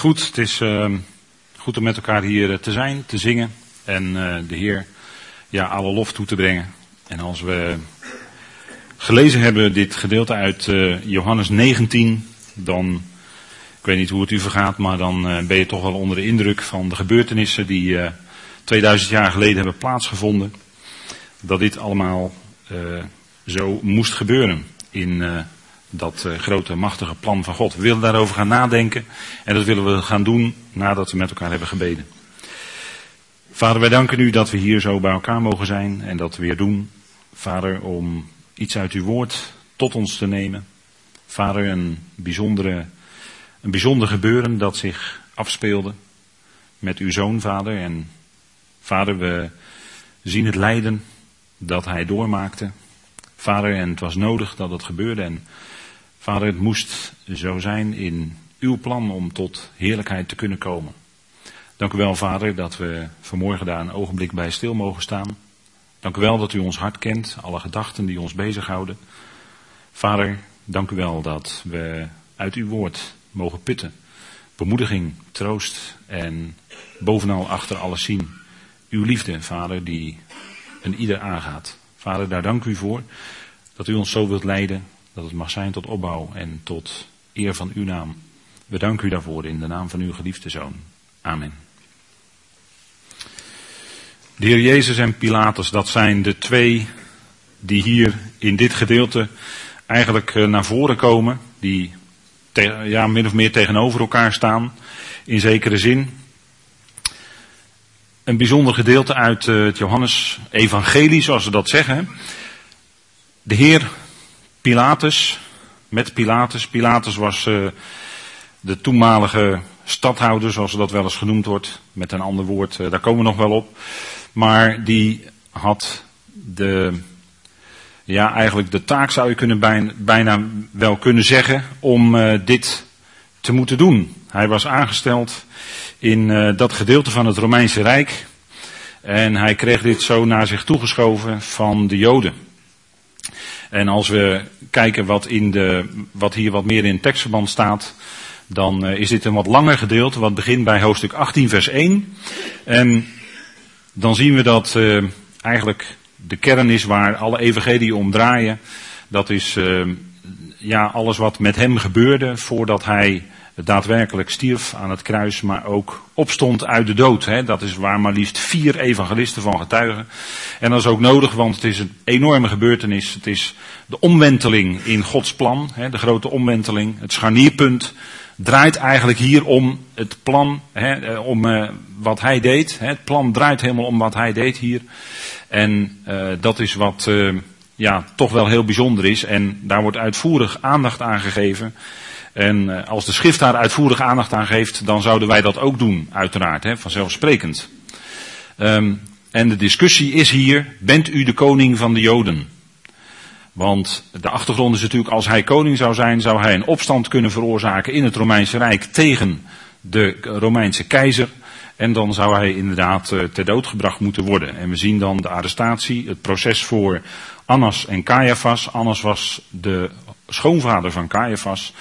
Goed, het is uh, goed om met elkaar hier eh, te zijn, te zingen en uh, de Heer ja, alle lof toe te brengen. En als we gelezen hebben dit gedeelte uit uh, Johannes 19, dan, ik weet niet hoe het u vergaat, maar dan ben je toch wel onder de indruk van de gebeurtenissen die 2000 jaar geleden hebben plaatsgevonden. Dat dit allemaal zo moest gebeuren in dat uh, grote machtige plan van God. We willen daarover gaan nadenken en dat willen we gaan doen nadat we met elkaar hebben gebeden. Vader, wij danken u dat we hier zo bij elkaar mogen zijn en dat we weer doen. Vader, om iets uit uw woord tot ons te nemen. Vader, een, bijzondere, een bijzonder gebeuren dat zich afspeelde met uw zoon, vader. En vader, we zien het lijden dat hij doormaakte. Vader, en het was nodig dat het gebeurde. En Vader, het moest zo zijn in uw plan om tot heerlijkheid te kunnen komen. Dank u wel, Vader, dat we vanmorgen daar een ogenblik bij stil mogen staan. Dank u wel dat u ons hart kent, alle gedachten die ons bezighouden. Vader, dank u wel dat we uit uw woord mogen putten. Bemoediging, troost en bovenal achter alles zien. Uw liefde, Vader, die een ieder aangaat. Vader, daar dank u voor dat u ons zo wilt leiden dat het mag zijn tot opbouw en tot eer van uw naam. We danken u daarvoor in de naam van uw geliefde zoon. Amen. De Heer Jezus en Pilatus, dat zijn de twee die hier in dit gedeelte eigenlijk eh, naar voren komen. Die ja, min of meer tegenover elkaar staan, in zekere zin. Een bijzonder gedeelte uit eh, het Johannes-evangelie, zoals ze dat zeggen. De Heer Pilatus, met Pilatus. Pilatus was uh, de toenmalige stadhouder, zoals dat wel eens genoemd wordt, met een ander woord, uh, daar komen we nog wel op. Maar die had de, ja, eigenlijk de taak zou je kunnen bijna, wel kunnen zeggen om uh, dit te moeten doen. Hij was aangesteld in dat gedeelte van het Romeinse Rijk. En hij kreeg dit zo naar zich toegeschoven van de Joden. En als we kijken wat, in de, wat hier wat meer in het tekstverband staat, dan uh, is dit een wat langer gedeelte, wat begint bij hoofdstuk 18, vers 1. En dan zien we dat uh, eigenlijk de kern is waar alle evangelieën om draaien. Dat is uh, ja, alles wat met hem gebeurde voordat hij daadwerkelijk stierf aan het kruis, maar ook opstond uit de dood. Hè. Dat is waar maar liefst vier evangelisten van getuigen. En dat is ook nodig, want het is een enorme gebeurtenis. Het is de omwenteling in Gods plan, hè, de grote omwenteling, het scharnierpunt. Draait eigenlijk hier om het plan, hè, eh, om uh, wat hij deed. Hè. Het plan draait helemaal om wat hij deed hier. En uh, dat is wat ja, toch wel heel bijzonder is. En daar wordt uitvoerig aandacht aan gegeven. En eh, als de schrift daar uitvoerig aandacht aan geeft, dan zouden wij dat ook doen, uiteraard, hè, vanzelfsprekend. Um, en de discussie is hier, bent u de koning van de Joden? Want de achtergrond is natuurlijk, als hij koning zou zijn, zou hij een opstand kunnen veroorzaken in het Romeinse Rijk tegen de Romeinse keizer. En dan zou hij inderdaad uh, ter dood gebracht moeten worden. En we zien dan de arrestatie, het proces voor Annas en Caiaphas. Annas was de schoonvader van Caiaphas.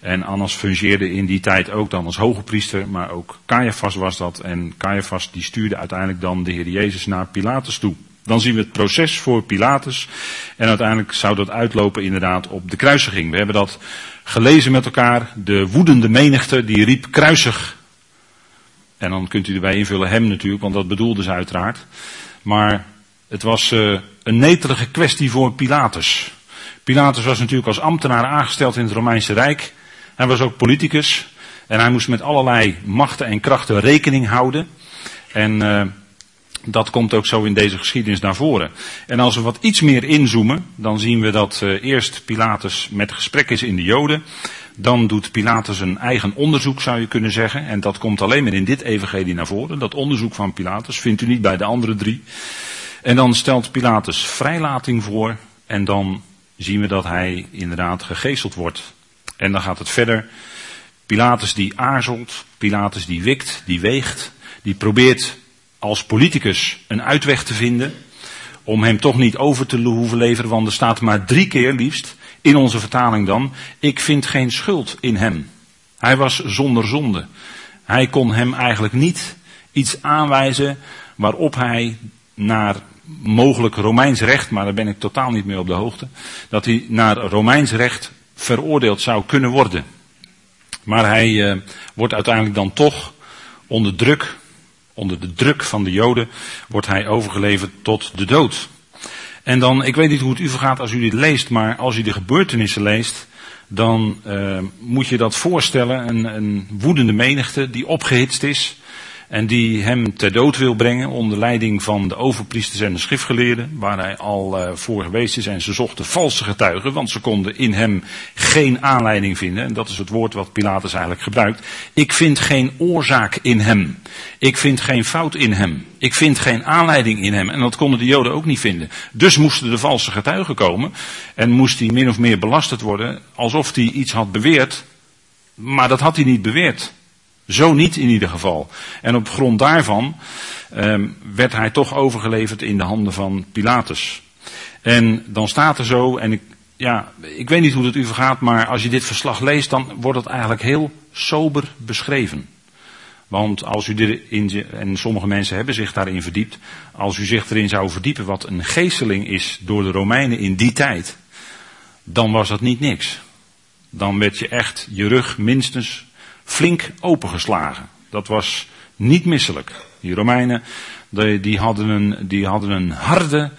En Annas fungeerde in die tijd ook dan als hoge priester, maar ook Caiaphas was dat. En Caiaphas die stuurde uiteindelijk dan de Heer Jezus naar Pilatus toe. Dan zien we het proces voor Pilatus. En uiteindelijk zou dat uitlopen inderdaad op de kruisiging. We hebben dat gelezen met elkaar. De woedende menigte die riep kruisig. En dan kunt u erbij invullen hem natuurlijk, want dat bedoelde ze uiteraard. Maar het was uh, een netelige kwestie voor Pilatus. Pilatus was natuurlijk als ambtenaar aangesteld in het Romeinse Rijk. Hij was ook politicus. En hij moest met allerlei machten en krachten rekening houden. En uh, dat komt ook zo in deze geschiedenis naar voren. En als we wat iets meer inzoomen, dan zien we dat uh, eerst Pilatus met gesprek is in de Joden. Dan doet Pilatus een eigen onderzoek, zou je kunnen zeggen. En dat komt alleen maar in dit evangelie naar voren. Dat onderzoek van Pilatus vindt u niet bij de andere drie. En dan stelt Pilatus vrijlating voor. En dan zien we dat hij inderdaad gegezeld wordt. En dan gaat het verder. Pilatus die aarzelt, Pilatus die wikt, die weegt, die probeert als politicus een uitweg te vinden om hem toch niet over te hoeven leveren, want er staat maar drie keer liefst in onze vertaling dan, ik vind geen schuld in hem. Hij was zonder zonde. Hij kon hem eigenlijk niet iets aanwijzen waarop hij naar mogelijk Romeins recht, maar daar ben ik totaal niet meer op de hoogte, dat hij naar Romeins recht veroordeeld zou kunnen worden. Maar hij uh, wordt uiteindelijk dan toch onder druk, onder de druk van de Joden, wordt hij overgeleverd tot de dood. En dan, ik weet niet hoe het u vergaat als u dit leest, maar als u de gebeurtenissen leest, dan uh, moet je dat voorstellen, een, een woedende menigte die opgehitst is, en die hem ter dood wil brengen onder leiding van de overpriesters en de schriftgeleerden, waar hij al uh, voor geweest is. En ze zochten valse getuigen, want ze konden in hem geen aanleiding vinden. En dat is het woord wat Pilatus eigenlijk gebruikt. Ik vind geen oorzaak in hem. Ik vind geen fout in hem. Ik vind geen aanleiding in hem. En dat konden de Joden ook niet vinden. Dus moesten de valse getuigen komen. En moest hij min of meer belasterd worden, alsof hij iets had beweerd. Maar dat had hij niet beweerd. Zo niet in ieder geval. En op grond daarvan um, werd hij toch overgeleverd in de handen van Pilatus. En dan staat er zo, en ik, ja, ik weet niet hoe het u vergaat, maar als je dit verslag leest, dan wordt het eigenlijk heel sober beschreven. Want als u erin, en sommige mensen hebben zich daarin verdiept, als u zich erin zou verdiepen wat een geesteling is door de Romeinen in die tijd, dan was dat niet niks. Dan werd je echt je rug minstens flink opengeslagen. Dat was niet misselijk. Die Romeinen, die, die, hadden, een, die hadden een harde,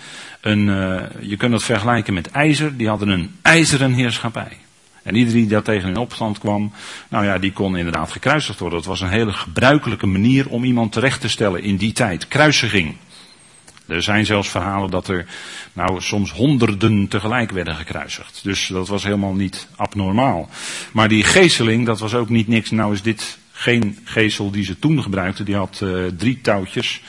een, uh, je kunt dat vergelijken met ijzer, die hadden een ijzeren heerschappij. En iedereen die daar tegen in opstand kwam, nou ja, die kon inderdaad gekruisigd worden. Dat was een hele gebruikelijke manier om iemand terecht te stellen in die tijd. Kruisiging. Er zijn zelfs verhalen dat er nou soms honderden tegelijk werden gekruisigd. Dus dat was helemaal niet abnormaal. Maar die geesteling, dat was ook niet niks. Nou is dit geen geestel die ze toen gebruikten. Die had uh, drie touwtjes.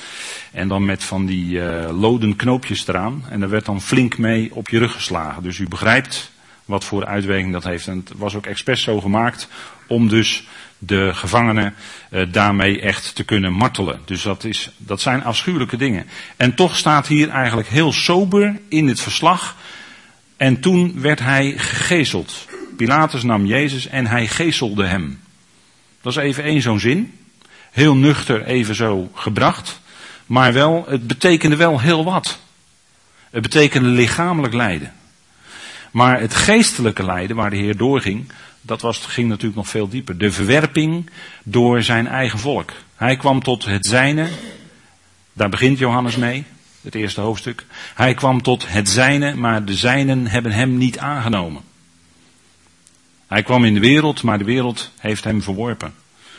En dan met van die uh, loden knoopjes eraan. En daar werd dan flink mee op je rug geslagen. Dus u begrijpt wat voor uitwerking dat heeft. En het was ook expres zo gemaakt om dus de gevangenen uh, daarmee echt te kunnen martelen. Dus dat, is, dat zijn afschuwelijke dingen. En toch staat hier eigenlijk heel sober in het verslag. En toen werd hij gegezeld. Pilatus nam Jezus en hij gezelde hem. Dat is even één zo'n zin. Heel nuchter even zo gebracht. Maar wel, het betekende wel heel wat. Het betekende lichamelijk lijden. Maar het geestelijke lijden waar de Heer doorging, dat was, ging natuurlijk nog veel dieper. De verwerping door zijn eigen volk. Hij kwam tot het zijne. Daar begint Johannes mee, het eerste hoofdstuk. Hij kwam tot het zijne, maar de zijnen hebben hem niet aangenomen. Hij kwam in de wereld, maar de wereld heeft hem verworpen.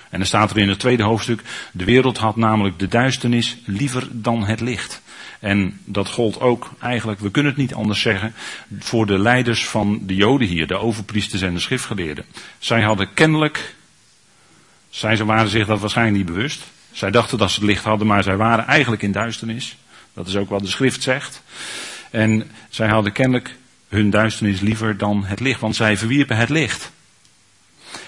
En dan staat er in het tweede hoofdstuk, de wereld had namelijk de duisternis liever dan het licht. En dat gold ook eigenlijk, we kunnen het niet anders zeggen, voor de leiders van de Joden hier, de overpriesters en de schriftgeleerden. Zij hadden kennelijk, zij waren zich dat waarschijnlijk niet bewust. Zij dachten dat ze het licht hadden, maar zij waren eigenlijk in duisternis. Dat is ook wat de schrift zegt. En zij hadden kennelijk hun duisternis liever dan het licht, want zij verwierpen het licht.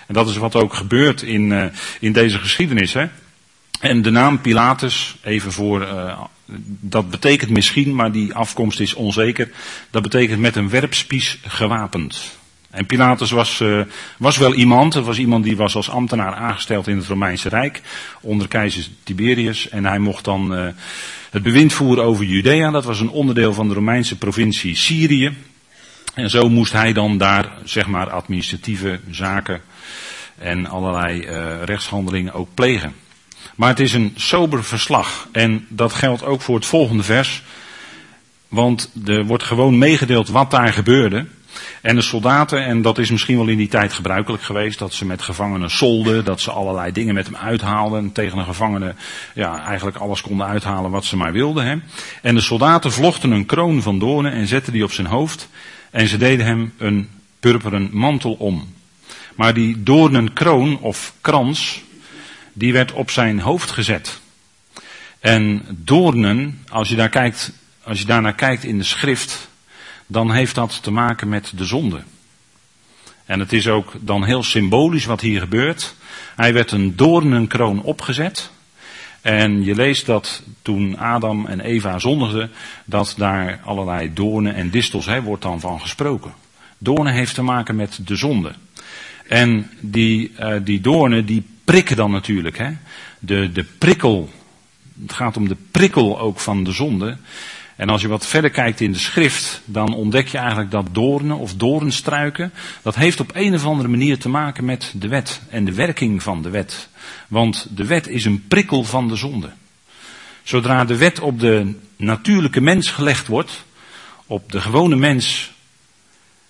En dat is wat ook gebeurt in, uh, in deze geschiedenis. Hè? En de naam Pilatus, even voor, uh, dat betekent misschien, maar die afkomst is onzeker. Dat betekent met een werpspies gewapend. En Pilatus was, uh, was wel iemand, het was iemand die was als ambtenaar aangesteld in het Romeinse Rijk, onder keizer Tiberius. En hij mocht dan uh, het bewind voeren over Judea, dat was een onderdeel van de Romeinse provincie Syrië. En zo moest hij dan daar, zeg maar, administratieve zaken en allerlei rechtshandelingen ook plegen. Maar het is een sober verslag. En dat geldt ook voor het volgende vers. Want er wordt gewoon meegedeeld wat daar gebeurde. En de soldaten, en dat is misschien wel in die tijd gebruikelijk geweest, dat ze met gevangenen solden, dat ze allerlei dingen met hem uithaalden. En tegen een gevangene ja, eigenlijk alles konden uithalen wat ze maar wilden. Hè. En de soldaten vlochten een kroon van doornen en zetten die op zijn hoofd. En ze deden hem een purperen mantel om. Maar die doornenkroon of krans, die werd op zijn hoofd gezet. En doornen, als je daar kijkt, als je daarnaar kijkt in de schrift, dan heeft dat te maken met de zonde. En het is ook dan heel symbolisch wat hier gebeurt. Hij werd een doornenkroon opgezet. En je leest dat toen Adam en Eva zondigden, dat daar allerlei doornen en distels, hè, wordt dan van gesproken. Doornen heeft te maken met de zonde. En die, uh, die doornen die prikken dan natuurlijk. Hè? De, de prikkel, het gaat om de prikkel ook van de zonde. En als je wat verder kijkt in de schrift, dan ontdek je eigenlijk dat doornen of doornstruiken, dat heeft op een of andere manier te maken met de wet en de werking van de wet. Want de wet is een prikkel van de zonde. Zodra de wet op de natuurlijke mens gelegd wordt, op de gewone mens,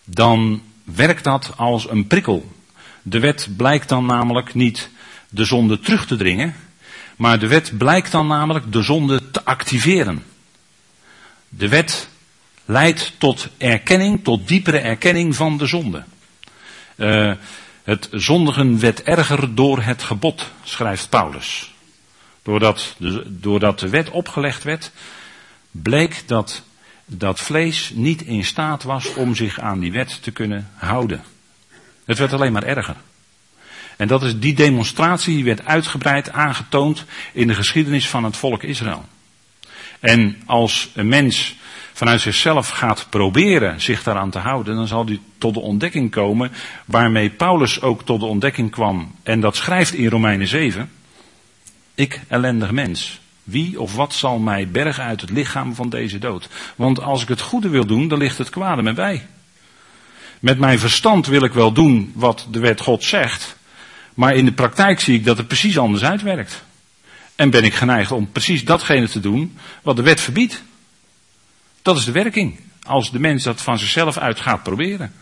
dan werkt dat als een prikkel. De wet blijkt dan namelijk niet de zonde terug te dringen, maar de wet blijkt dan namelijk de zonde te activeren. De wet leidt tot erkenning, tot diepere erkenning van de zonde. Uh, het zondigen werd erger door het gebod, schrijft Paulus. Doordat doordat de wet opgelegd werd, bleek dat dat vlees niet in staat was om zich aan die wet te kunnen houden. Het werd alleen maar erger. En dat is die demonstratie die werd uitgebreid aangetoond in de geschiedenis van het volk Israël. En als een mens vanuit zichzelf gaat proberen zich daaraan te houden, dan zal hij tot de ontdekking komen waarmee Paulus ook tot de ontdekking kwam. En dat schrijft in Romeinen 7. Ik ellendig mens. Wie of wat zal mij bergen uit het lichaam van deze dood? Want als ik het goede wil doen, dan ligt het kwade me bij. Met mijn verstand wil ik wel doen wat de wet God zegt, maar in de praktijk zie ik dat het precies anders uitwerkt. En ben ik geneigd om precies datgene te doen wat de wet verbiedt. Dat is de werking. Als de mens dat van zichzelf uit gaat proberen.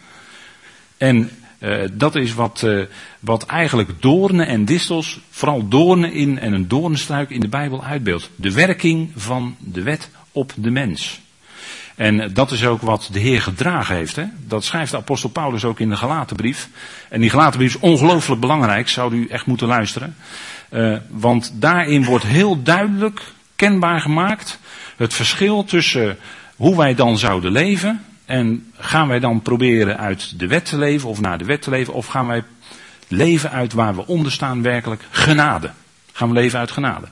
En uh, dat is wat, uh, wat eigenlijk doornen en distels, vooral doornen in en een doornstruik in de Bijbel uitbeeldt. De werking van de wet op de mens. En dat is ook wat de Heer gedragen heeft. Hè? Dat schrijft de apostel Paulus ook in de Galatenbrief. En die Galatenbrief is ongelooflijk belangrijk, zou u echt moeten luisteren. Uh, want daarin wordt heel duidelijk kenbaar gemaakt het verschil tussen hoe wij dan zouden leven en gaan wij dan proberen uit de wet te leven of naar de wet te leven of gaan wij leven uit waar we onder staan werkelijk genade. Gaan we leven uit genade.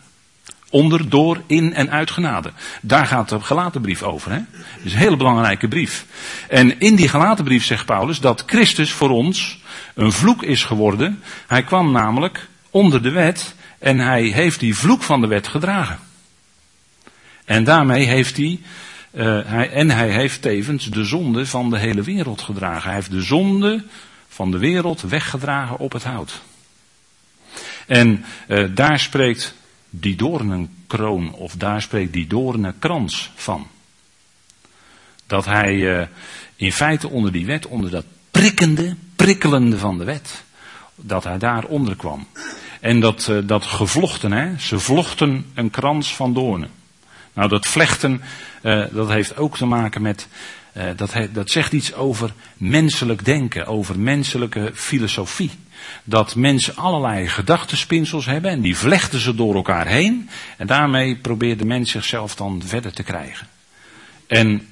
Onder, door, in en uit genade. Daar gaat de gelatenbrief over. Hè? Dat is een hele belangrijke brief. En in die gelatenbrief zegt Paulus dat Christus voor ons een vloek is geworden. Hij kwam namelijk onder de wet en hij heeft die vloek van de wet gedragen. En daarmee heeft hij, uh, hij, en hij heeft tevens de zonde van de hele wereld gedragen. Hij heeft de zonde van de wereld weggedragen op het hout. En uh, daar spreekt die doornenkroon, of daar spreekt die doornenkrans van. Dat hij uh, in feite onder die wet, onder dat prikkende, prikkelende van de wet, dat hij daaronder kwam. En dat, uh, dat gevlochten, hè, ze vlochten een krans van doornen. Nou, dat vlechten, uh, dat heeft ook te maken met, dat, he, dat zegt iets over menselijk denken, over menselijke filosofie. Dat mensen allerlei gedachtenspinsels hebben en die vlechten ze door elkaar heen. En daarmee probeert de mens zichzelf dan verder te krijgen. En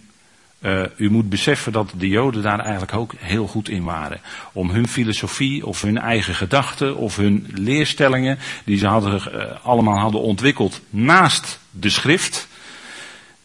uh, u moet beseffen dat de Joden daar eigenlijk ook heel goed in waren. Om hun filosofie of hun eigen gedachten of hun leerstellingen, die ze hadden, uh, allemaal hadden ontwikkeld naast de schrift,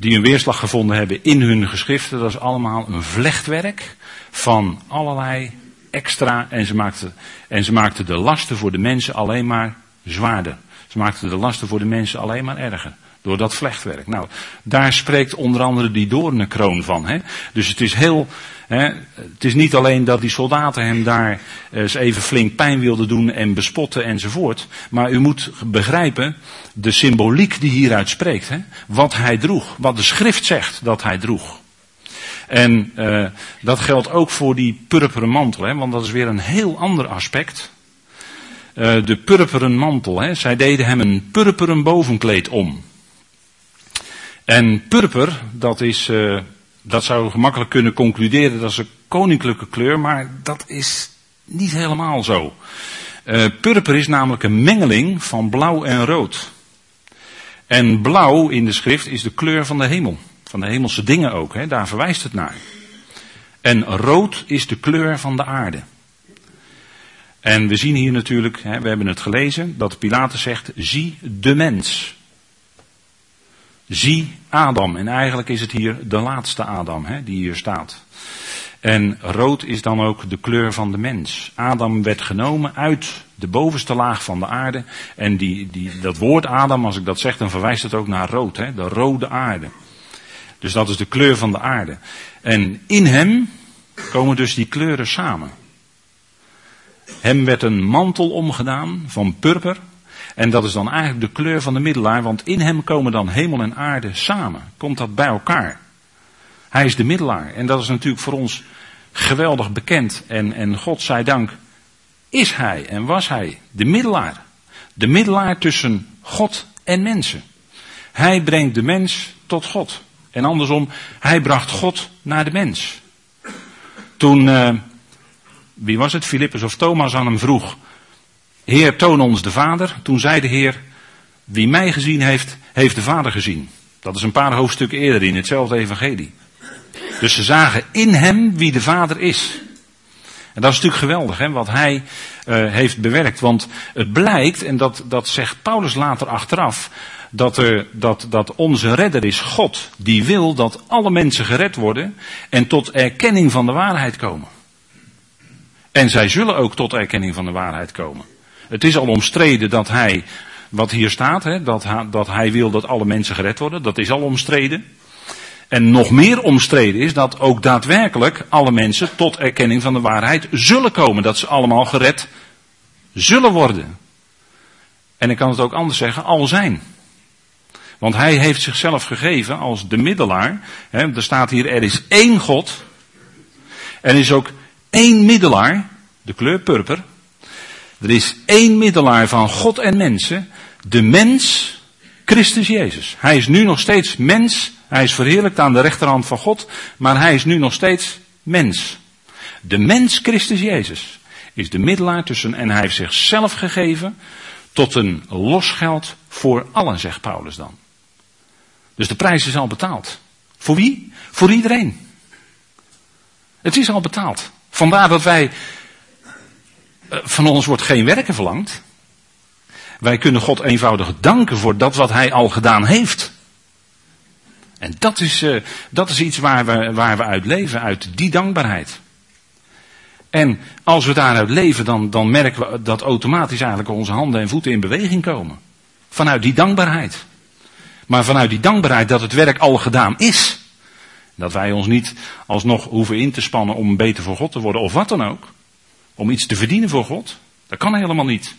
die een weerslag gevonden hebben in hun geschriften, dat is allemaal een vlechtwerk van allerlei extra en ze maakten, en ze maakten de lasten voor de mensen alleen maar zwaarder. Ze maakten de lasten voor de mensen alleen maar erger. Door dat vlechtwerk. Nou, daar spreekt onder andere die doornenkroon van. Hè? Dus het is heel. Het is niet alleen dat die soldaten hem daar eens even flink pijn wilden doen en bespotten enzovoort. Maar u moet begrijpen de symboliek die hieruit spreekt. Wat hij droeg. Wat de schrift zegt dat hij droeg. En uh, dat geldt ook voor die purperen mantel. Want dat is weer een heel ander aspect. Uh, de purperen mantel. Zij deden hem een purperen bovenkleed om. En purper, dat is, uh, dat zou gemakkelijk kunnen concluderen, dat is een koninklijke kleur, maar dat is niet helemaal zo. Uh, purper is namelijk een mengeling van blauw en rood. En blauw in de schrift is de kleur van de hemel. Van de hemelse dingen ook, hè? daar verwijst het naar. En rood is de kleur van de aarde. En we zien hier natuurlijk, hè, we hebben het gelezen, dat Pilatus zegt, zie de mens. Zie Adam. En eigenlijk is het hier de laatste Adam hè, die hier staat. En rood is dan ook de kleur van de mens. Adam werd genomen uit de bovenste laag van de aarde. En die, die, dat woord Adam, als ik dat zeg, dan verwijst het ook naar rood. Hè? De rode aarde. Dus dat is de kleur van de aarde. En in hem komen dus die kleuren samen. Hem werd een mantel omgedaan van purper. En dat is dan eigenlijk de kleur van de middelaar, want in hem komen dan hemel en aarde samen. Komt dat bij elkaar. Hij is de middelaar. En dat is natuurlijk voor ons geweldig bekend. En, en God zij dank is hij en was hij de middelaar. De middelaar tussen God en mensen. Hij brengt de mens tot God. En andersom, hij bracht God naar de mens. Toen, uh, wie was het, Filippus of Thomas aan hem vroeg, Heer, toon ons de Vader. Toen zei de Heer, wie mij gezien heeft, heeft de Vader gezien. Dat is een paar hoofdstukken eerder in hetzelfde evangelie. Dus ze zagen in hem wie de Vader is. En dat is natuurlijk geweldig, hè, wat hij uh, heeft bewerkt. Want het blijkt, en dat, dat zegt Paulus later achteraf, dat, er, dat, dat onze redder is God, die wil dat alle mensen gered worden en tot erkenning van de waarheid komen. En zij zullen ook tot erkenning van de waarheid komen. Het is al omstreden dat hij, wat hier staat, hè, dat, dat hij wil dat alle mensen gered worden, dat is al omstreden. En nog meer omstreden is dat ook daadwerkelijk alle mensen tot erkenning van de waarheid zullen komen. Dat ze allemaal gered zullen worden. En ik kan het ook anders zeggen, al zijn. Want hij heeft zichzelf gegeven als de middelaar. Hè, er staat hier, er is één God. Er is ook één middelaar, de kleur purper. Er is één middelaar van God en mensen, de mens, Christus Jezus. Hij is nu nog steeds mens, hij is verheerlijkt aan de rechterhand van God, maar hij is nu nog steeds mens. De mens Christus Jezus is de middelaar tussen en hij heeft zichzelf gegeven tot een losgeld voor allen, zegt Paulus dan. Dus de prijs is al betaald. Voor wie? Voor iedereen. Het is al betaald. Vandaar dat wij, van ons wordt geen werken verlangd. Wij kunnen God eenvoudig danken voor dat wat Hij al gedaan heeft. En dat is, uh, dat is iets waar we, waar we uit leven, uit die dankbaarheid. En als we daaruit leven, dan, dan merken we dat automatisch eigenlijk onze handen en voeten in beweging komen. Vanuit die dankbaarheid. Maar vanuit die dankbaarheid dat het werk al gedaan is. Dat wij ons niet alsnog hoeven in te spannen om beter voor God te worden of wat dan ook. Om iets te verdienen voor God. Dat kan helemaal niet.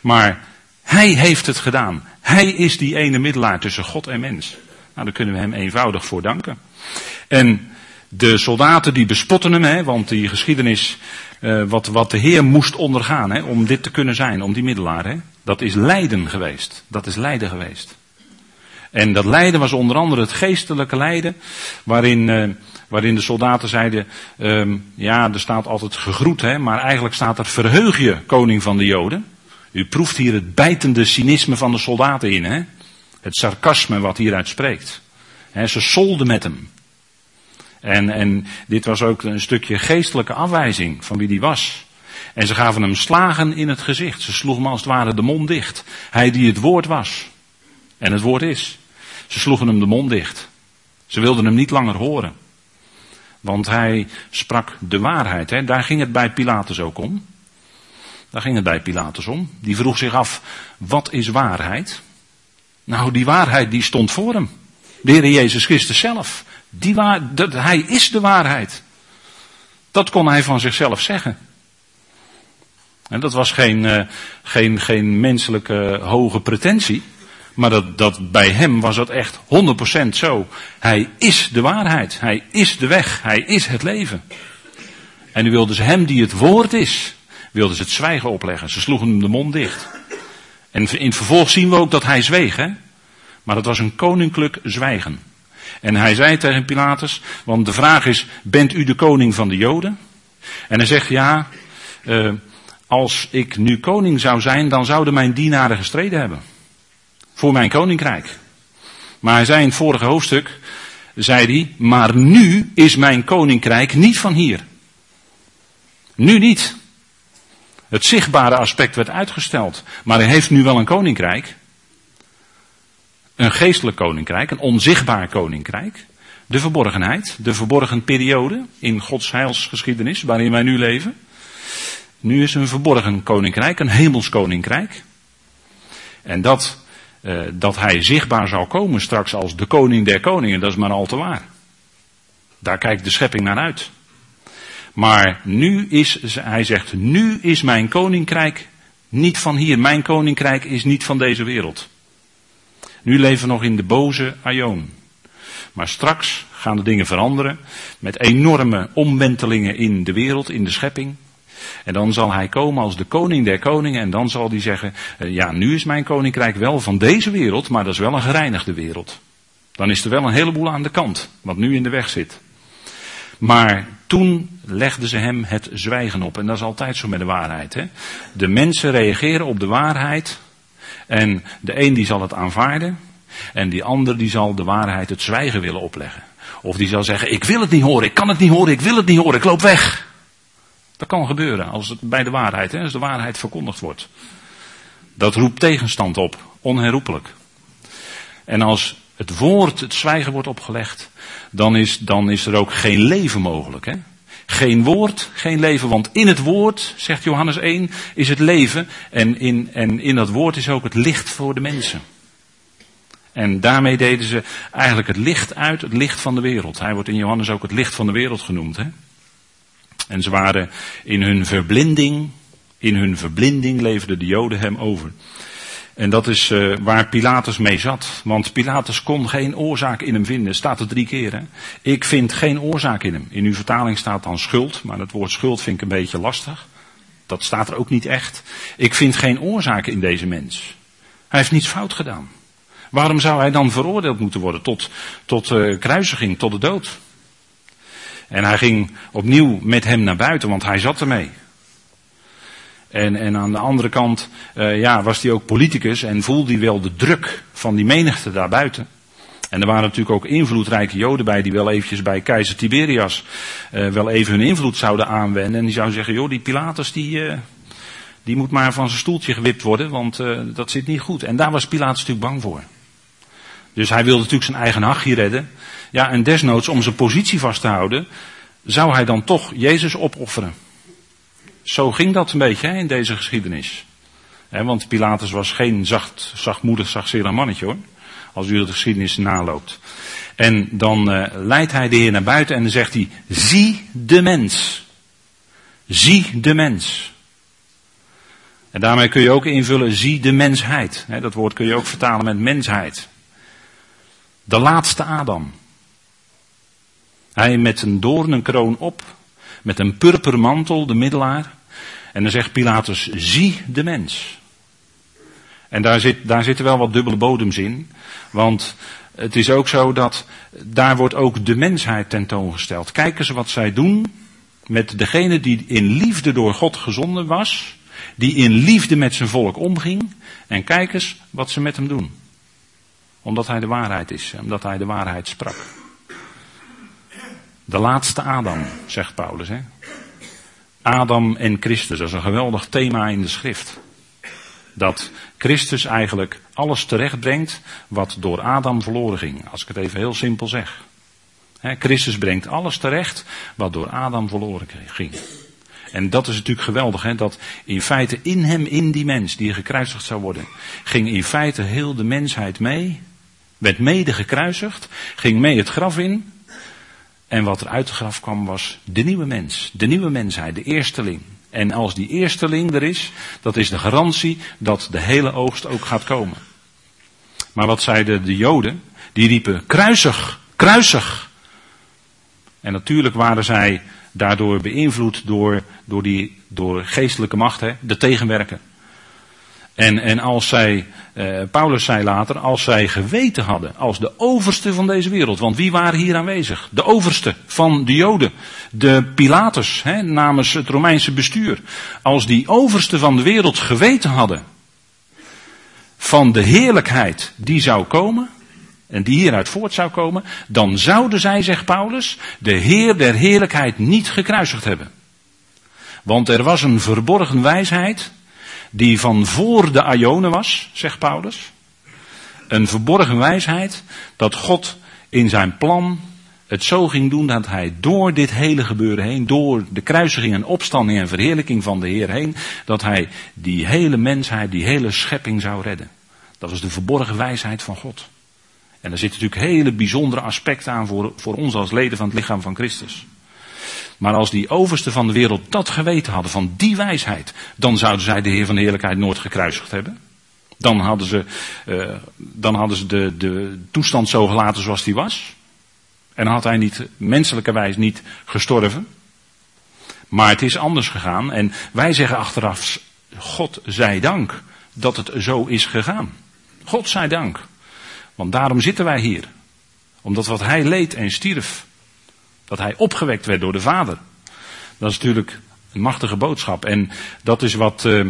Maar hij heeft het gedaan. Hij is die ene middelaar tussen God en mens. Nou, daar kunnen we hem eenvoudig voor danken. En de soldaten die bespotten hem, hè, want die geschiedenis, uh, wat, wat de Heer moest ondergaan hè, om dit te kunnen zijn, om die middelaar, hè, dat is lijden geweest. Dat is lijden geweest. En dat lijden was onder andere het geestelijke lijden, waarin, uh, waarin de soldaten zeiden, um, ja, er staat altijd gegroet, hè, maar eigenlijk staat er verheug je, koning van de Joden. U proeft hier het bijtende cynisme van de soldaten in, hè? Het sarcasme wat hieruit spreekt. Ze solden met hem. En, en dit was ook een stukje geestelijke afwijzing van wie die was. En ze gaven hem slagen in het gezicht. Ze sloegen hem als het ware de mond dicht. Hij die het woord was. En het woord is. Ze sloegen hem de mond dicht. Ze wilden hem niet langer horen. Want hij sprak de waarheid. Hè? Daar ging het bij Pilatus ook om. Daar ging het bij Pilatus om. Die vroeg zich af, wat is waarheid? Nou, die waarheid die stond voor hem. De Heer Jezus Christus zelf. Die waar, dat, hij is de waarheid. Dat kon hij van zichzelf zeggen. En dat was geen, uh, geen, geen menselijke hoge pretentie. Maar dat, dat bij hem was dat echt 100% zo. Hij is de waarheid. Hij is de weg. Hij is het leven. En nu wilden ze hem die het woord is, wilden ze het zwijgen opleggen. Ze sloegen hem de mond dicht. En in vervolg zien we ook dat hij zweeg, hè? Maar het was een koninklijk zwijgen. En hij zei tegen Pilatus, want de vraag is, bent u de koning van de Joden? En hij zegt, ja, uh, als ik nu koning zou zijn, dan zouden mijn dienaren gestreden hebben. Voor mijn koninkrijk. Maar hij zei in het vorige hoofdstuk, zei hij, maar nu is mijn koninkrijk niet van hier. Nu niet. Het zichtbare aspect werd uitgesteld. Maar hij heeft nu wel een koninkrijk. Een geestelijk koninkrijk, een onzichtbaar koninkrijk. De verborgenheid, de verborgen periode in Gods heilsgeschiedenis waarin wij nu leven. Nu is een verborgen koninkrijk, een hemels koninkrijk. En dat, uh, dat hij zichtbaar zal komen straks als de koning der koningen, dat is maar al te waar. Daar kijkt de schepping naar uit. Maar nu is, hij zegt, nu is mijn koninkrijk niet van hier. Mijn koninkrijk is niet van deze wereld. Nu leven we nog in de boze Aion. Maar straks gaan de dingen veranderen met enorme omwentelingen in de wereld, in de schepping. En dan zal hij komen als de koning der koningen en dan zal hij zeggen, eh, ja nu is mijn koninkrijk wel van deze wereld, maar dat is wel een gereinigde wereld. Dan is er wel een heleboel aan de kant, wat nu in de weg zit. Maar toen legden ze hem het zwijgen op. En dat is altijd zo met de waarheid. Hè? De mensen reageren op de waarheid. En de een die zal het aanvaarden. En die ander die zal de waarheid het zwijgen willen opleggen. Of die zal zeggen, ik wil het niet horen, ik kan het niet horen, ik wil het niet horen, ik loop weg. Kan gebeuren als het bij de waarheid, hè, als de waarheid verkondigd wordt. Dat roept tegenstand op, onherroepelijk. En als het woord, het zwijgen wordt opgelegd, dan is, dan is er ook geen leven mogelijk. Hè? Geen woord, geen leven. Want in het woord, zegt Johannes 1, is het leven. En in, en in dat woord is ook het licht voor de mensen. En daarmee deden ze eigenlijk het licht uit, het licht van de wereld. Hij wordt in Johannes ook het licht van de wereld genoemd. Hè? En ze waren in hun verblinding, in hun verblinding leverden de Joden hem over. En dat is uh, waar Pilatus mee zat. Want Pilatus kon geen oorzaak in hem vinden. Staat er drie keer. Hè? Ik vind geen oorzaak in hem. In uw vertaling staat dan schuld. Maar het woord schuld vind ik een beetje lastig. Dat staat er ook niet echt. Ik vind geen oorzaak in deze mens. Hij heeft niets fout gedaan. Waarom zou hij dan veroordeeld moeten worden tot, tot uh, kruisiging, tot de dood? En hij ging opnieuw met hem naar buiten, want hij zat ermee. En, en aan de andere kant uh, ja, was hij ook politicus en voelde hij wel de druk van die menigte daarbuiten. En er waren natuurlijk ook invloedrijke Joden bij die wel eventjes bij keizer Tiberias uh, wel even hun invloed zouden aanwenden. En die zouden zeggen, joh, die Pilatus die, uh, die moet maar van zijn stoeltje gewipt worden, want dat zit niet goed. En daar was Pilatus natuurlijk bang voor. Dus hij wilde natuurlijk zijn eigen hachje redden. Ja, en desnoods om zijn positie vast te houden, zou hij dan toch Jezus opofferen. Zo ging dat een beetje in deze geschiedenis. want Pilatus was geen zacht, zachtmoedig, zachtzinnig mannetje hoor. Als u de geschiedenis naloopt. En dan uh, leidt hij de Heer naar buiten en dan zegt hij, zie de mens. Zie de mens. En daarmee kun je ook invullen, zie de mensheid. dat woord kun je ook vertalen met mensheid. De laatste Adam. Hij met een doornenkroon op, met een purpermantel, de middelaar. En dan zegt Pilatus, zie de mens. En daar, zit, daar zitten wel wat dubbele bodems in. Want het is ook zo dat daar wordt ook de mensheid tentoongesteld. Kijk eens wat zij doen met degene die in liefde door God gezonden was. Die in liefde met zijn volk omging. En kijk eens wat ze met hem doen. Omdat hij de waarheid is. Omdat hij de waarheid sprak. De laatste Adam, zegt Paulus. Hè? Adam en Christus, dat is een geweldig thema in de schrift. Dat Christus eigenlijk alles terechtbrengt wat door Adam verloren ging. Als ik het even heel simpel zeg. Christus brengt alles terecht wat door Adam verloren ging. En dat is natuurlijk geweldig, hè? dat in feite in hem, in die mens die gekruisigd zou worden, ging in feite heel de mensheid mee, werd mede gekruisigd, ging mee het graf in, en wat er uit het graf kwam was de nieuwe mens, de nieuwe mensheid, de eersteling. En als die eersteling er is, dat is de garantie dat de hele oogst ook gaat komen. Maar wat zeiden de Joden? Die riepen kruisig, kruisig. En natuurlijk waren zij daardoor beïnvloed door, door, die, door geestelijke macht, de tegenwerken. En, en als zij, eh, Paulus zei later, als zij geweten hadden als de overste van deze wereld, want wie waren hier aanwezig? De overste van de Joden, de Pilatus, hè, namens het Romeinse bestuur. Als die overste van de wereld geweten hadden van de heerlijkheid die zou komen, en die hieruit voort zou komen, dan zouden zij, zegt Paulus, de Heer der heerlijkheid niet gekruisigd hebben. Want er was een verborgen wijsheid die van voor de Ionen was, zegt Paulus. Een verborgen wijsheid dat God in zijn plan het zo ging doen dat hij door dit hele gebeuren heen, door de kruisiging en opstanding en verheerlijking van de Heer heen, dat hij die hele mensheid, die hele schepping zou redden. Dat was de verborgen wijsheid van God. En er zitten natuurlijk hele bijzondere aspecten aan voor, voor ons als leden van het lichaam van Christus. Maar als die oversten van de wereld dat geweten hadden, van die wijsheid, dan zouden zij de Heer van de Heerlijkheid nooit gekruisigd hebben. Dan hadden ze, uh, dan hadden ze de, de toestand zo gelaten zoals die was. En had hij niet, menselijkerwijs niet gestorven. Maar het is anders gegaan. En wij zeggen achteraf, God zij dank dat het zo is gegaan. God zij dank. Want daarom zitten wij hier. Omdat wat hij leed en stierf, dat hij opgewekt werd door de Vader. Dat is natuurlijk een machtige boodschap. En dat is wat uh,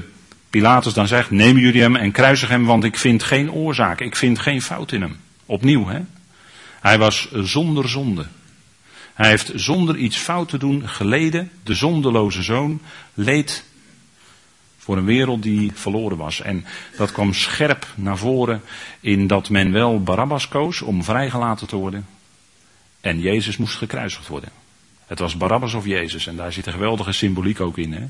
Pilatus dan zegt, neem jullie hem en kruisig hem, want ik vind geen oorzaak, ik vind geen fout in hem. Opnieuw, hè. Hij was zonder zonde. Hij heeft zonder iets fout te doen geleden. De zondeloze zoon leed voor een wereld die verloren was. En dat kwam scherp naar voren in dat men wel Barabbas koos om vrijgelaten te worden. En Jezus moest gekruisigd worden. Het was Barabbas of Jezus. En daar zit een geweldige symboliek ook in. Hè?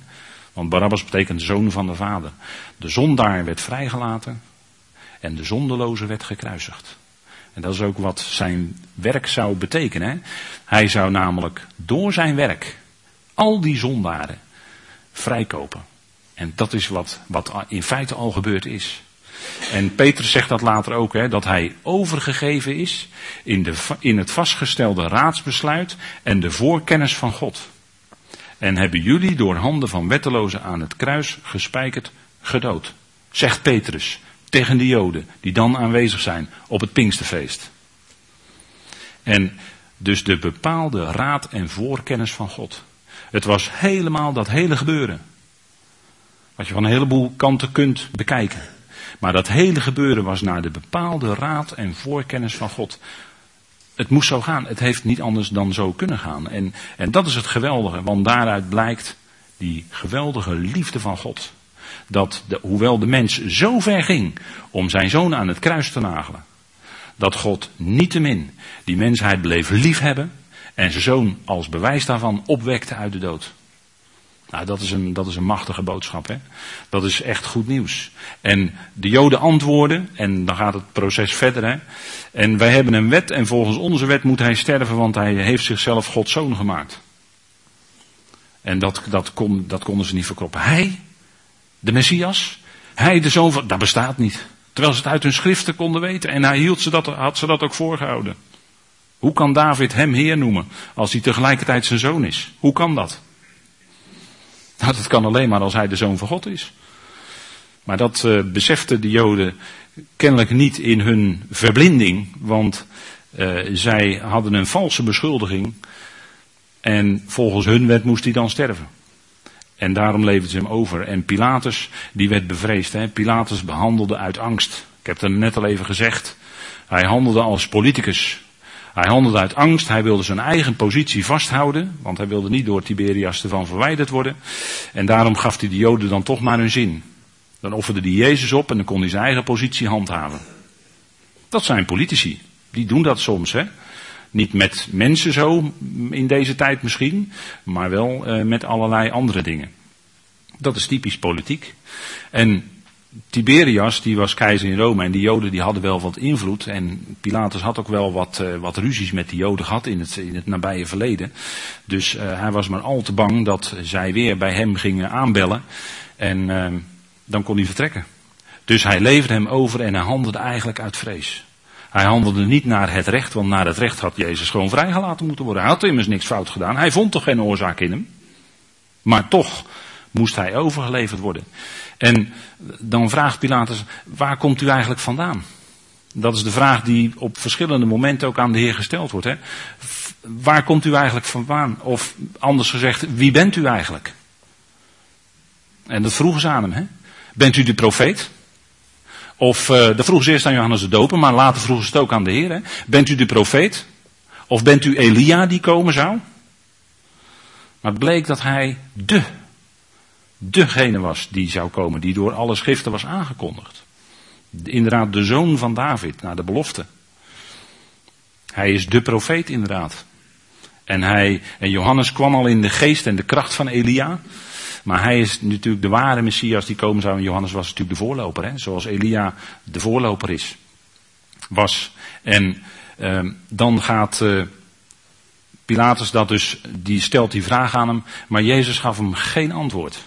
Want Barabbas betekent zoon van de vader. De zondaar werd vrijgelaten. En de zondeloze werd gekruisigd. En dat is ook wat zijn werk zou betekenen. Hè? Hij zou namelijk door zijn werk al die zondaren vrijkopen. En dat is wat, wat in feite al gebeurd is. En Petrus zegt dat later ook, hè, dat hij overgegeven is in, de, in het vastgestelde raadsbesluit en de voorkennis van God. En hebben jullie door handen van wettelozen aan het kruis gespijkerd gedood. Zegt Petrus tegen de Joden die dan aanwezig zijn op het Pinksterfeest. En dus de bepaalde raad en voorkennis van God. Het was helemaal dat hele gebeuren. Wat je van een heleboel kanten kunt bekijken. Maar dat hele gebeuren was naar de bepaalde raad en voorkennis van God. Het moest zo gaan. Het heeft niet anders dan zo kunnen gaan. En, en dat is het geweldige, want daaruit blijkt die geweldige liefde van God. Dat de, hoewel de mens zo ver ging om zijn zoon aan het kruis te nagelen, dat God niettemin die mensheid bleef liefhebben en zijn zoon als bewijs daarvan opwekte uit de dood. Nou, dat is een, dat is een machtige boodschap. Hè? Dat is echt goed nieuws. En de Joden antwoorden, en dan gaat het proces verder. Hè? En wij hebben een wet, en volgens onze wet moet hij sterven, want hij heeft zichzelf Gods zoon gemaakt. En dat, dat, kon, dat konden ze niet verkroppen. Hij, de Messias, hij, de zoon van. Dat bestaat niet. Terwijl ze het uit hun schriften konden weten. En hij hield ze dat, had ze dat ook voorgehouden. Hoe kan David hem Heer noemen als hij tegelijkertijd zijn zoon is? Hoe kan dat? Nou, dat kan alleen maar als hij de zoon van God is. Maar dat uh, beseften de Joden kennelijk niet in hun verblinding, want uh, zij hadden een valse beschuldiging. En volgens hun wet moest hij dan sterven. En daarom leverden ze hem over. En Pilatus, die werd bevreesd. Hè? Pilatus behandelde uit angst. Ik heb het net al even gezegd. Hij handelde als politicus. Hij handelde uit angst, hij wilde zijn eigen positie vasthouden, want hij wilde niet door Tiberias ervan verwijderd worden. En daarom gaf hij de Joden dan toch maar hun zin. Dan offerde hij Jezus op en dan kon hij zijn eigen positie handhaven. Dat zijn politici. Die doen dat soms, hè. Niet met mensen zo in deze tijd misschien, maar wel eh, met allerlei andere dingen. Dat is typisch politiek. En Tiberias, die was keizer in Rome en die Joden die hadden wel wat invloed. En Pilatus had ook wel wat, uh, wat ruzies met die Joden gehad in het, in het nabije verleden. Dus uh, hij was maar al te bang dat zij weer bij hem gingen aanbellen. En uh, dan kon hij vertrekken. Dus hij leverde hem over en hij handelde eigenlijk uit vrees. Hij handelde niet naar het recht, want naar het recht had Jezus gewoon vrijgelaten moeten worden. Hij had immers niks fout gedaan. Hij vond toch geen oorzaak in hem. Maar toch moest hij overgeleverd worden. En dan vraagt Pilatus, waar komt u eigenlijk vandaan? Dat is de vraag die op verschillende momenten ook aan de Heer gesteld wordt. Hè? Waar komt u eigenlijk vandaan? Of anders gezegd, wie bent u eigenlijk? En dat vroegen ze aan hem. Hè? Bent u de profeet? Of, uh, dat vroegen ze eerst aan Johannes de Doper, maar later vroegen ze het ook aan de Heer. Hè? Bent u de profeet? Of bent u Elia die komen zou? Maar het bleek dat hij de degene was die zou komen, die door alle schriften was aangekondigd. Inderdaad, de zoon van David, naar de belofte. Hij is de profeet inderdaad. En, hij, en Johannes kwam al in de geest en de kracht van Elia. Maar hij is natuurlijk de ware Messias die komen zou. En Johannes was natuurlijk de voorloper, hè? zoals Elia de voorloper is. Was. En uh, dan gaat uh, Pilatus dat dus, die stelt die vraag aan hem. Maar Jezus gaf hem geen antwoord.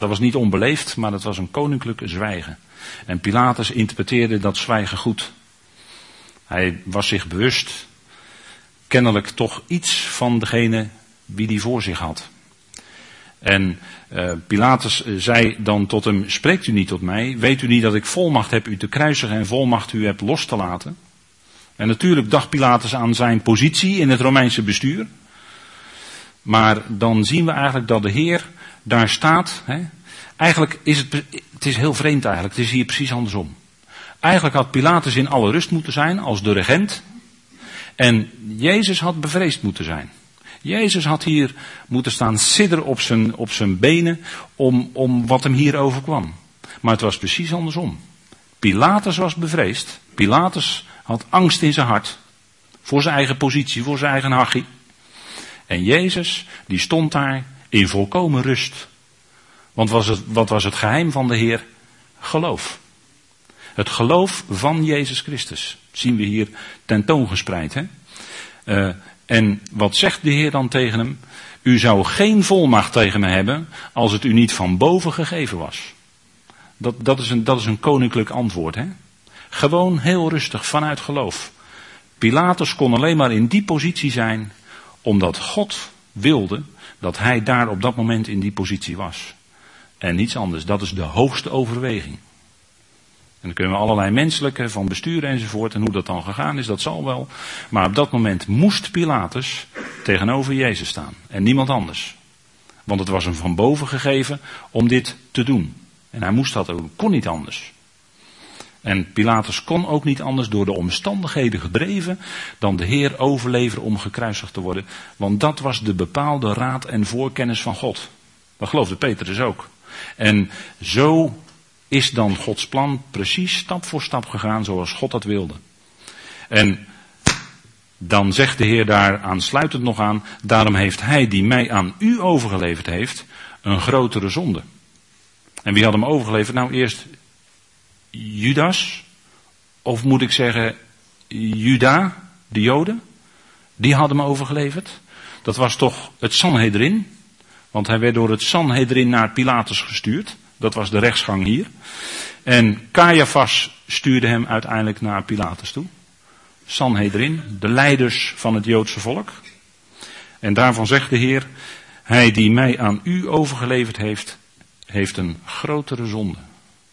Dat was niet onbeleefd, maar dat was een koninklijke zwijgen. En Pilatus interpreteerde dat zwijgen goed. Hij was zich bewust, kennelijk toch iets van degene wie die voor zich had. En uh, Pilatus eh, zei dan tot hem, spreekt u niet tot mij? Weet u niet dat ik volmacht heb u te kruisigen en volmacht u heb los te laten? En natuurlijk dacht Pilatus aan zijn positie in het Romeinse bestuur. Maar dan zien we eigenlijk dat de Heer daar staat. Hè? Eigenlijk is het, het is heel vreemd eigenlijk, het is hier precies andersom. Eigenlijk had Pilatus in alle rust moeten zijn als de regent. En Jezus had bevreesd moeten zijn. Jezus had hier moeten staan sidderen op zijn, op zijn benen om, om wat hem hier overkwam. Maar het was precies andersom. Pilatus was bevreesd. Pilatus had angst in zijn hart. Voor zijn eigen positie, voor zijn eigen hachie. En Jezus, die stond daar in volkomen rust. Want was het, wat was het geheim van de Heer? Geloof. Het geloof van Jezus Christus. zien we hier tentoongespreid. Hè? Uh, en wat zegt de Heer dan tegen hem? U zou geen volmacht tegen me hebben als het u niet van boven gegeven was. Dat, dat, is, een, dat is een koninklijk antwoord. Hè? Gewoon heel rustig vanuit geloof. Pilatus kon alleen maar in die positie zijn omdat God wilde dat hij daar op dat moment in die positie was. En niets anders. Dat is de hoogste overweging. En dan kunnen we allerlei menselijke, van besturen enzovoort, en hoe dat dan gegaan is, dat zal wel. Maar op dat moment moest Pilatus tegenover Jezus staan. En niemand anders. Want het was hem van boven gegeven om dit te doen. En hij moest dat ook, kon niet anders. En Pilatus kon ook niet anders door de omstandigheden gedreven dan de Heer overleveren om gekruisigd te worden. Want dat was de bepaalde raad en voorkennis van God. Dat geloofde Petrus ook. En zo is dan Gods plan precies stap voor stap gegaan zoals God dat wilde. En dan zegt de Heer daar aansluitend nog aan, daarom heeft Hij die mij aan u overgeleverd heeft, een grotere zonde. En wie had hem overgeleverd? Nou eerst Judas, of moet ik zeggen Juda, de Joden, die hadden hem overgeleverd. Dat was toch het Sanhedrin, want hij werd door het Sanhedrin naar Pilatus gestuurd. Dat was de rechtsgang hier. En Caiaphas stuurde hem uiteindelijk naar Pilatus toe. Sanhedrin, de leiders van het Joodse volk. En daarvan zegt de Heer, hij die mij aan u overgeleverd heeft, heeft een grotere zonde.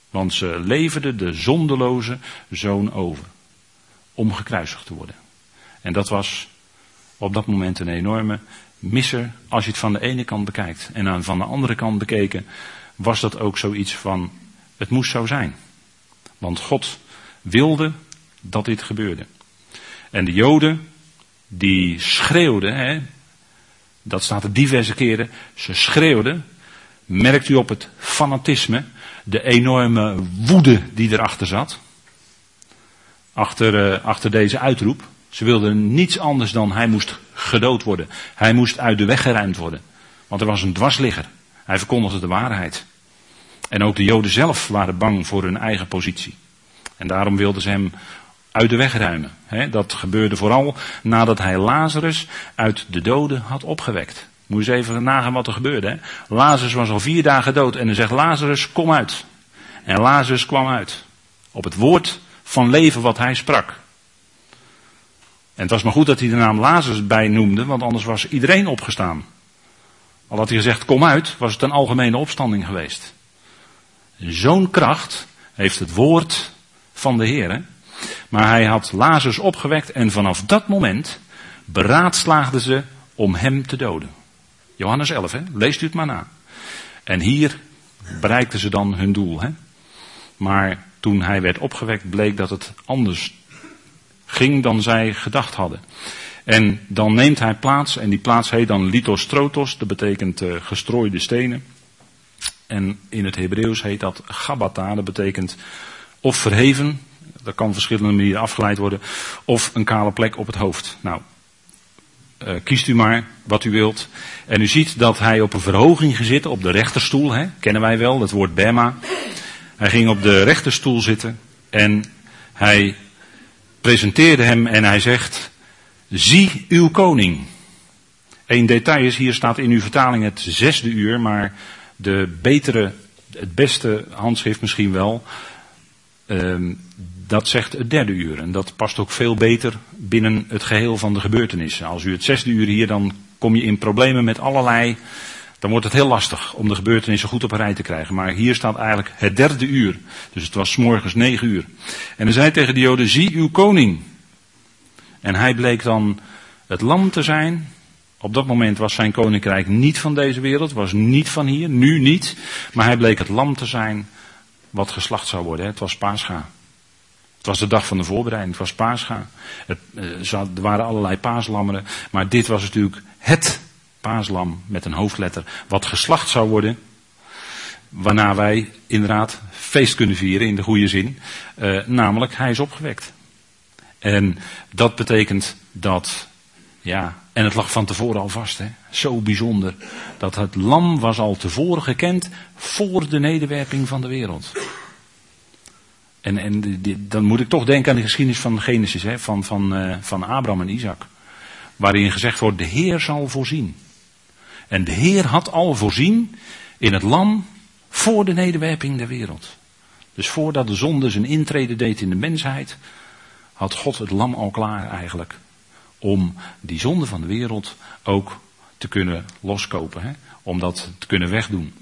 Want ze leverde de zondeloze zoon over. Om gekruisigd te worden. En dat was op dat moment een enorme misser als je het van de ene kant bekijkt. En aan van de andere kant bekeken was dat ook zoiets van, het moest zo zijn. Want God wilde dat dit gebeurde. En de Joden, die schreeuwden, hè, dat staat er diverse keren, ze schreeuwden, merkt u op het fanatisme, de enorme woede die erachter zat. Achter, uh, achter deze uitroep. Ze wilden niets anders dan hij moest gedood worden. Hij moest uit de weg geruimd worden. Want er was een dwarsligger. Hij verkondigde de waarheid. En ook de Joden zelf waren bang voor hun eigen positie. En daarom wilden ze hem uit de weg ruimen. dat gebeurde vooral nadat hij Lazarus uit de doden had opgewekt. Moet je eens even nagaan wat er gebeurde. Hè? Lazarus was al vier dagen dood en dan zegt Lazarus, kom uit. En Lazarus kwam uit. Op het woord van leven wat hij sprak. En het was maar goed dat hij de naam Lazarus bij noemde, want anders was iedereen opgestaan. Al had hij gezegd, kom uit, was het een algemene opstanding geweest. Zo'n kracht heeft het woord van de Heer. Maar hij had Lazarus opgewekt en vanaf dat moment beraadslaagden ze om hem te doden. Johannes 11, hè? leest u het maar na. En hier bereikten ze dan hun doel. Hè? Maar toen hij werd opgewekt bleek dat het anders ging dan zij gedacht hadden. En dan neemt hij plaats, en die plaats heet dan Lithostrotos, dat betekent uh, gestrooide stenen. En in het Hebreeuws heet dat Gabata, dat betekent of verheven, dat kan op verschillende manieren afgeleid worden, of een kale plek op het hoofd. Nou, uh, kiest u maar wat u wilt. En u ziet dat hij op een verhoging gezit, op de rechterstoel, hè? kennen wij wel, het woord Bema. Hij ging op de rechterstoel zitten en hij presenteerde hem en hij zegt, zie uw koning. Eén detail is, hier staat in uw vertaling het zesde uur, maar de betere, het beste handschrift misschien wel, uh, dat zegt het derde uur. En dat past ook veel beter binnen het geheel van de gebeurtenissen. Als u het zesde uur hier, dan kom je in problemen met allerlei. Dan wordt het heel lastig om de gebeurtenissen goed op een rij te krijgen. Maar hier staat eigenlijk het derde uur. Dus het was morgens negen uur. En hij zei tegen de Joden: Zie uw koning. En hij bleek dan het lam te zijn. Op dat moment was zijn koninkrijk niet van deze wereld, was niet van hier, nu niet. Maar hij bleek het lam te zijn wat geslacht zou worden. Het was Pascha. Was de dag van de voorbereiding, het was. Het, eh, er waren allerlei paaslammeren, maar dit was natuurlijk het paaslam met een hoofdletter, wat geslacht zou worden. Waarna wij inderdaad feest kunnen vieren in de goede zin. Uh, namelijk, hij is opgewekt. En dat betekent dat, ja, en het lag van tevoren al vast, hè. Zo bijzonder. Dat het lam was al tevoren gekend voor de nederwerping van de wereld. En, dan moet ik toch denken aan de geschiedenis van Genesis, hè, van, van, uh, van Abraham en Isaac. Waarin gezegd wordt, de Heer zal voorzien. En de Heer had al voorzien in het lam voor de nederwerping der wereld. Dus voordat de zonde zijn intrede deed in de mensheid, had God het lam al klaar eigenlijk. Om die zonde van de wereld ook te kunnen loskopen. Hè? Om dat te kunnen wegdoen.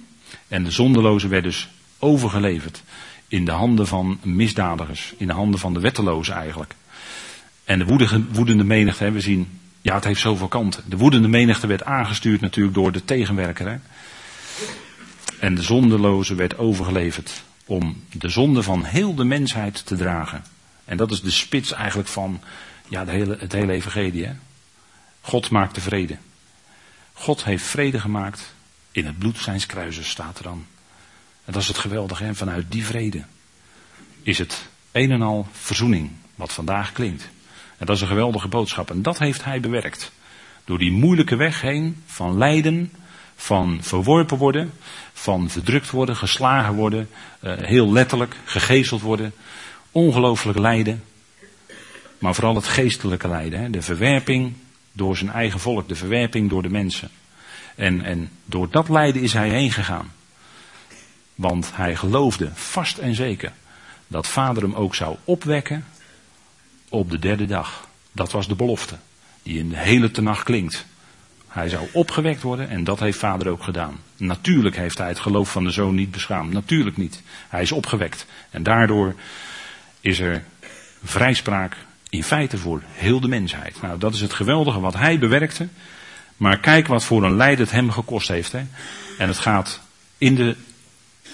En de zondelozen werd dus overgeleverd in de handen van misdadigers, in de handen van de wettelozen eigenlijk. En de woedige, woedende menigte, hè, we zien, ja het heeft zoveel kanten. De woedende menigte werd aangestuurd natuurlijk door de tegenwerker. Hè. En de zondeloze werd overgeleverd om de zonde van heel de mensheid te dragen. En dat is de spits eigenlijk van ja, de hele, het hele evangelie. Hè. God maakte vrede. God heeft vrede gemaakt in het bloed zijns kruises, staat er dan. En dat is het geweldige. En vanuit die vrede is het een en al verzoening. Wat vandaag klinkt. En dat is een geweldige boodschap. En dat heeft hij bewerkt. Door die moeilijke weg heen van lijden, van verworpen worden, van verdrukt worden, geslagen worden, uh, heel letterlijk, gegezeld worden, ongelooflijk lijden. Maar vooral het geestelijke lijden. De verwerping door zijn eigen volk, de verwerping door de mensen. En, en door dat lijden is hij heen gegaan. Want hij geloofde vast en zeker dat vader hem ook zou opwekken op de derde dag. Dat was de belofte die in de hele tenacht klinkt. Hij zou opgewekt worden en dat heeft vader ook gedaan. Natuurlijk heeft hij het geloof van de zoon niet beschaamd. Natuurlijk niet. Hij is opgewekt. En daardoor is er vrijspraak in feite voor heel de mensheid. Nou, dat is het geweldige wat hij bewerkte. Maar kijk wat voor een lijden het hem gekost heeft. Hè? En het gaat in de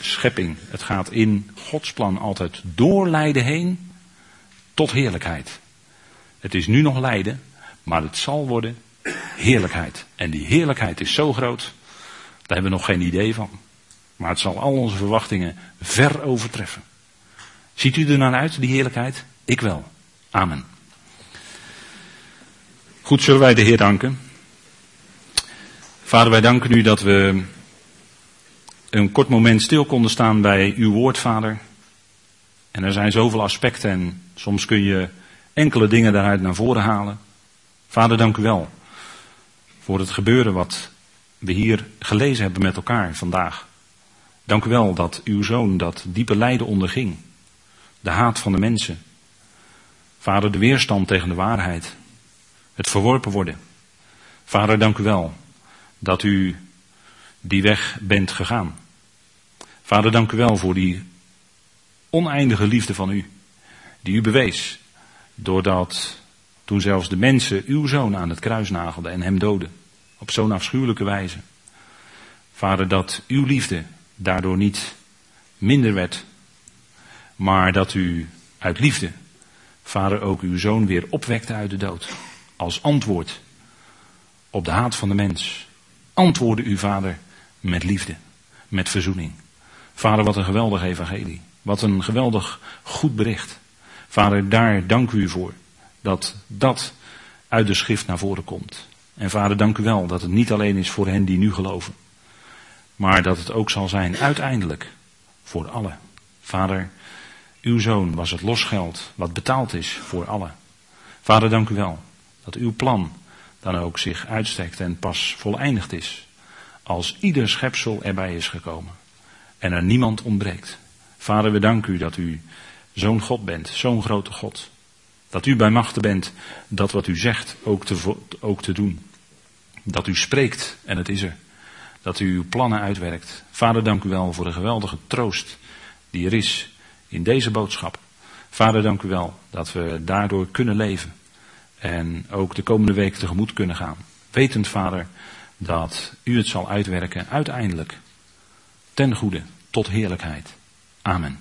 schepping. Het gaat in Gods plan altijd door lijden heen tot heerlijkheid. Het is nu nog lijden, maar het zal worden heerlijkheid. En die heerlijkheid is zo groot, daar hebben we nog geen idee van. Maar het zal al onze verwachtingen ver overtreffen. Ziet u er naar uit, die heerlijkheid? Ik wel. Amen. Goed, zullen wij de Heer danken. Vader, wij danken u dat we een kort moment stil konden staan bij uw woord, Vader. En er zijn zoveel aspecten en soms kun je enkele dingen daaruit naar voren halen. Vader, dank u wel voor het gebeuren wat we hier gelezen hebben met elkaar vandaag. Dank u wel dat uw zoon dat diepe lijden onderging. De haat van de mensen. Vader, de weerstand tegen de waarheid. Het verworpen worden. Vader, dank u wel dat u die weg bent gegaan. Vader, dank u wel voor die oneindige liefde van u, die u bewees, doordat toen zelfs de mensen uw zoon aan het kruis nagelden en hem doden, op zo'n afschuwelijke wijze. Vader, dat uw liefde daardoor niet minder werd, maar dat u uit liefde, Vader, ook uw zoon weer opwekte uit de dood, als antwoord op de haat van de mens. Antwoordde u, Vader, met liefde, met verzoening. Vader, wat een geweldig evangelie. Wat een geweldig goed bericht. Vader, daar dank u voor dat dat uit de schrift naar voren komt. En vader, dank u wel dat het niet alleen is voor hen die nu geloven, maar dat het ook zal zijn uiteindelijk voor allen. Vader, uw zoon was het losgeld wat betaald is voor allen. Vader, dank u wel dat uw plan dan ook zich uitstrekt en pas voleindigd is als ieder schepsel erbij is gekomen en er niemand ontbreekt. Vader, we danken u dat u zo'n God bent, zo'n grote God. Dat u bij machten bent dat wat u zegt ook te, ook te doen. Dat u spreekt en het is er. Dat u uw plannen uitwerkt. Vader, dank u wel voor de geweldige troost die er is in deze boodschap. Vader, dank u wel dat we daardoor kunnen leven. En ook de komende week tegemoet kunnen gaan. Wetend, Vader, dat u het zal uitwerken uiteindelijk ten goede tot heerlijkheid. Amen.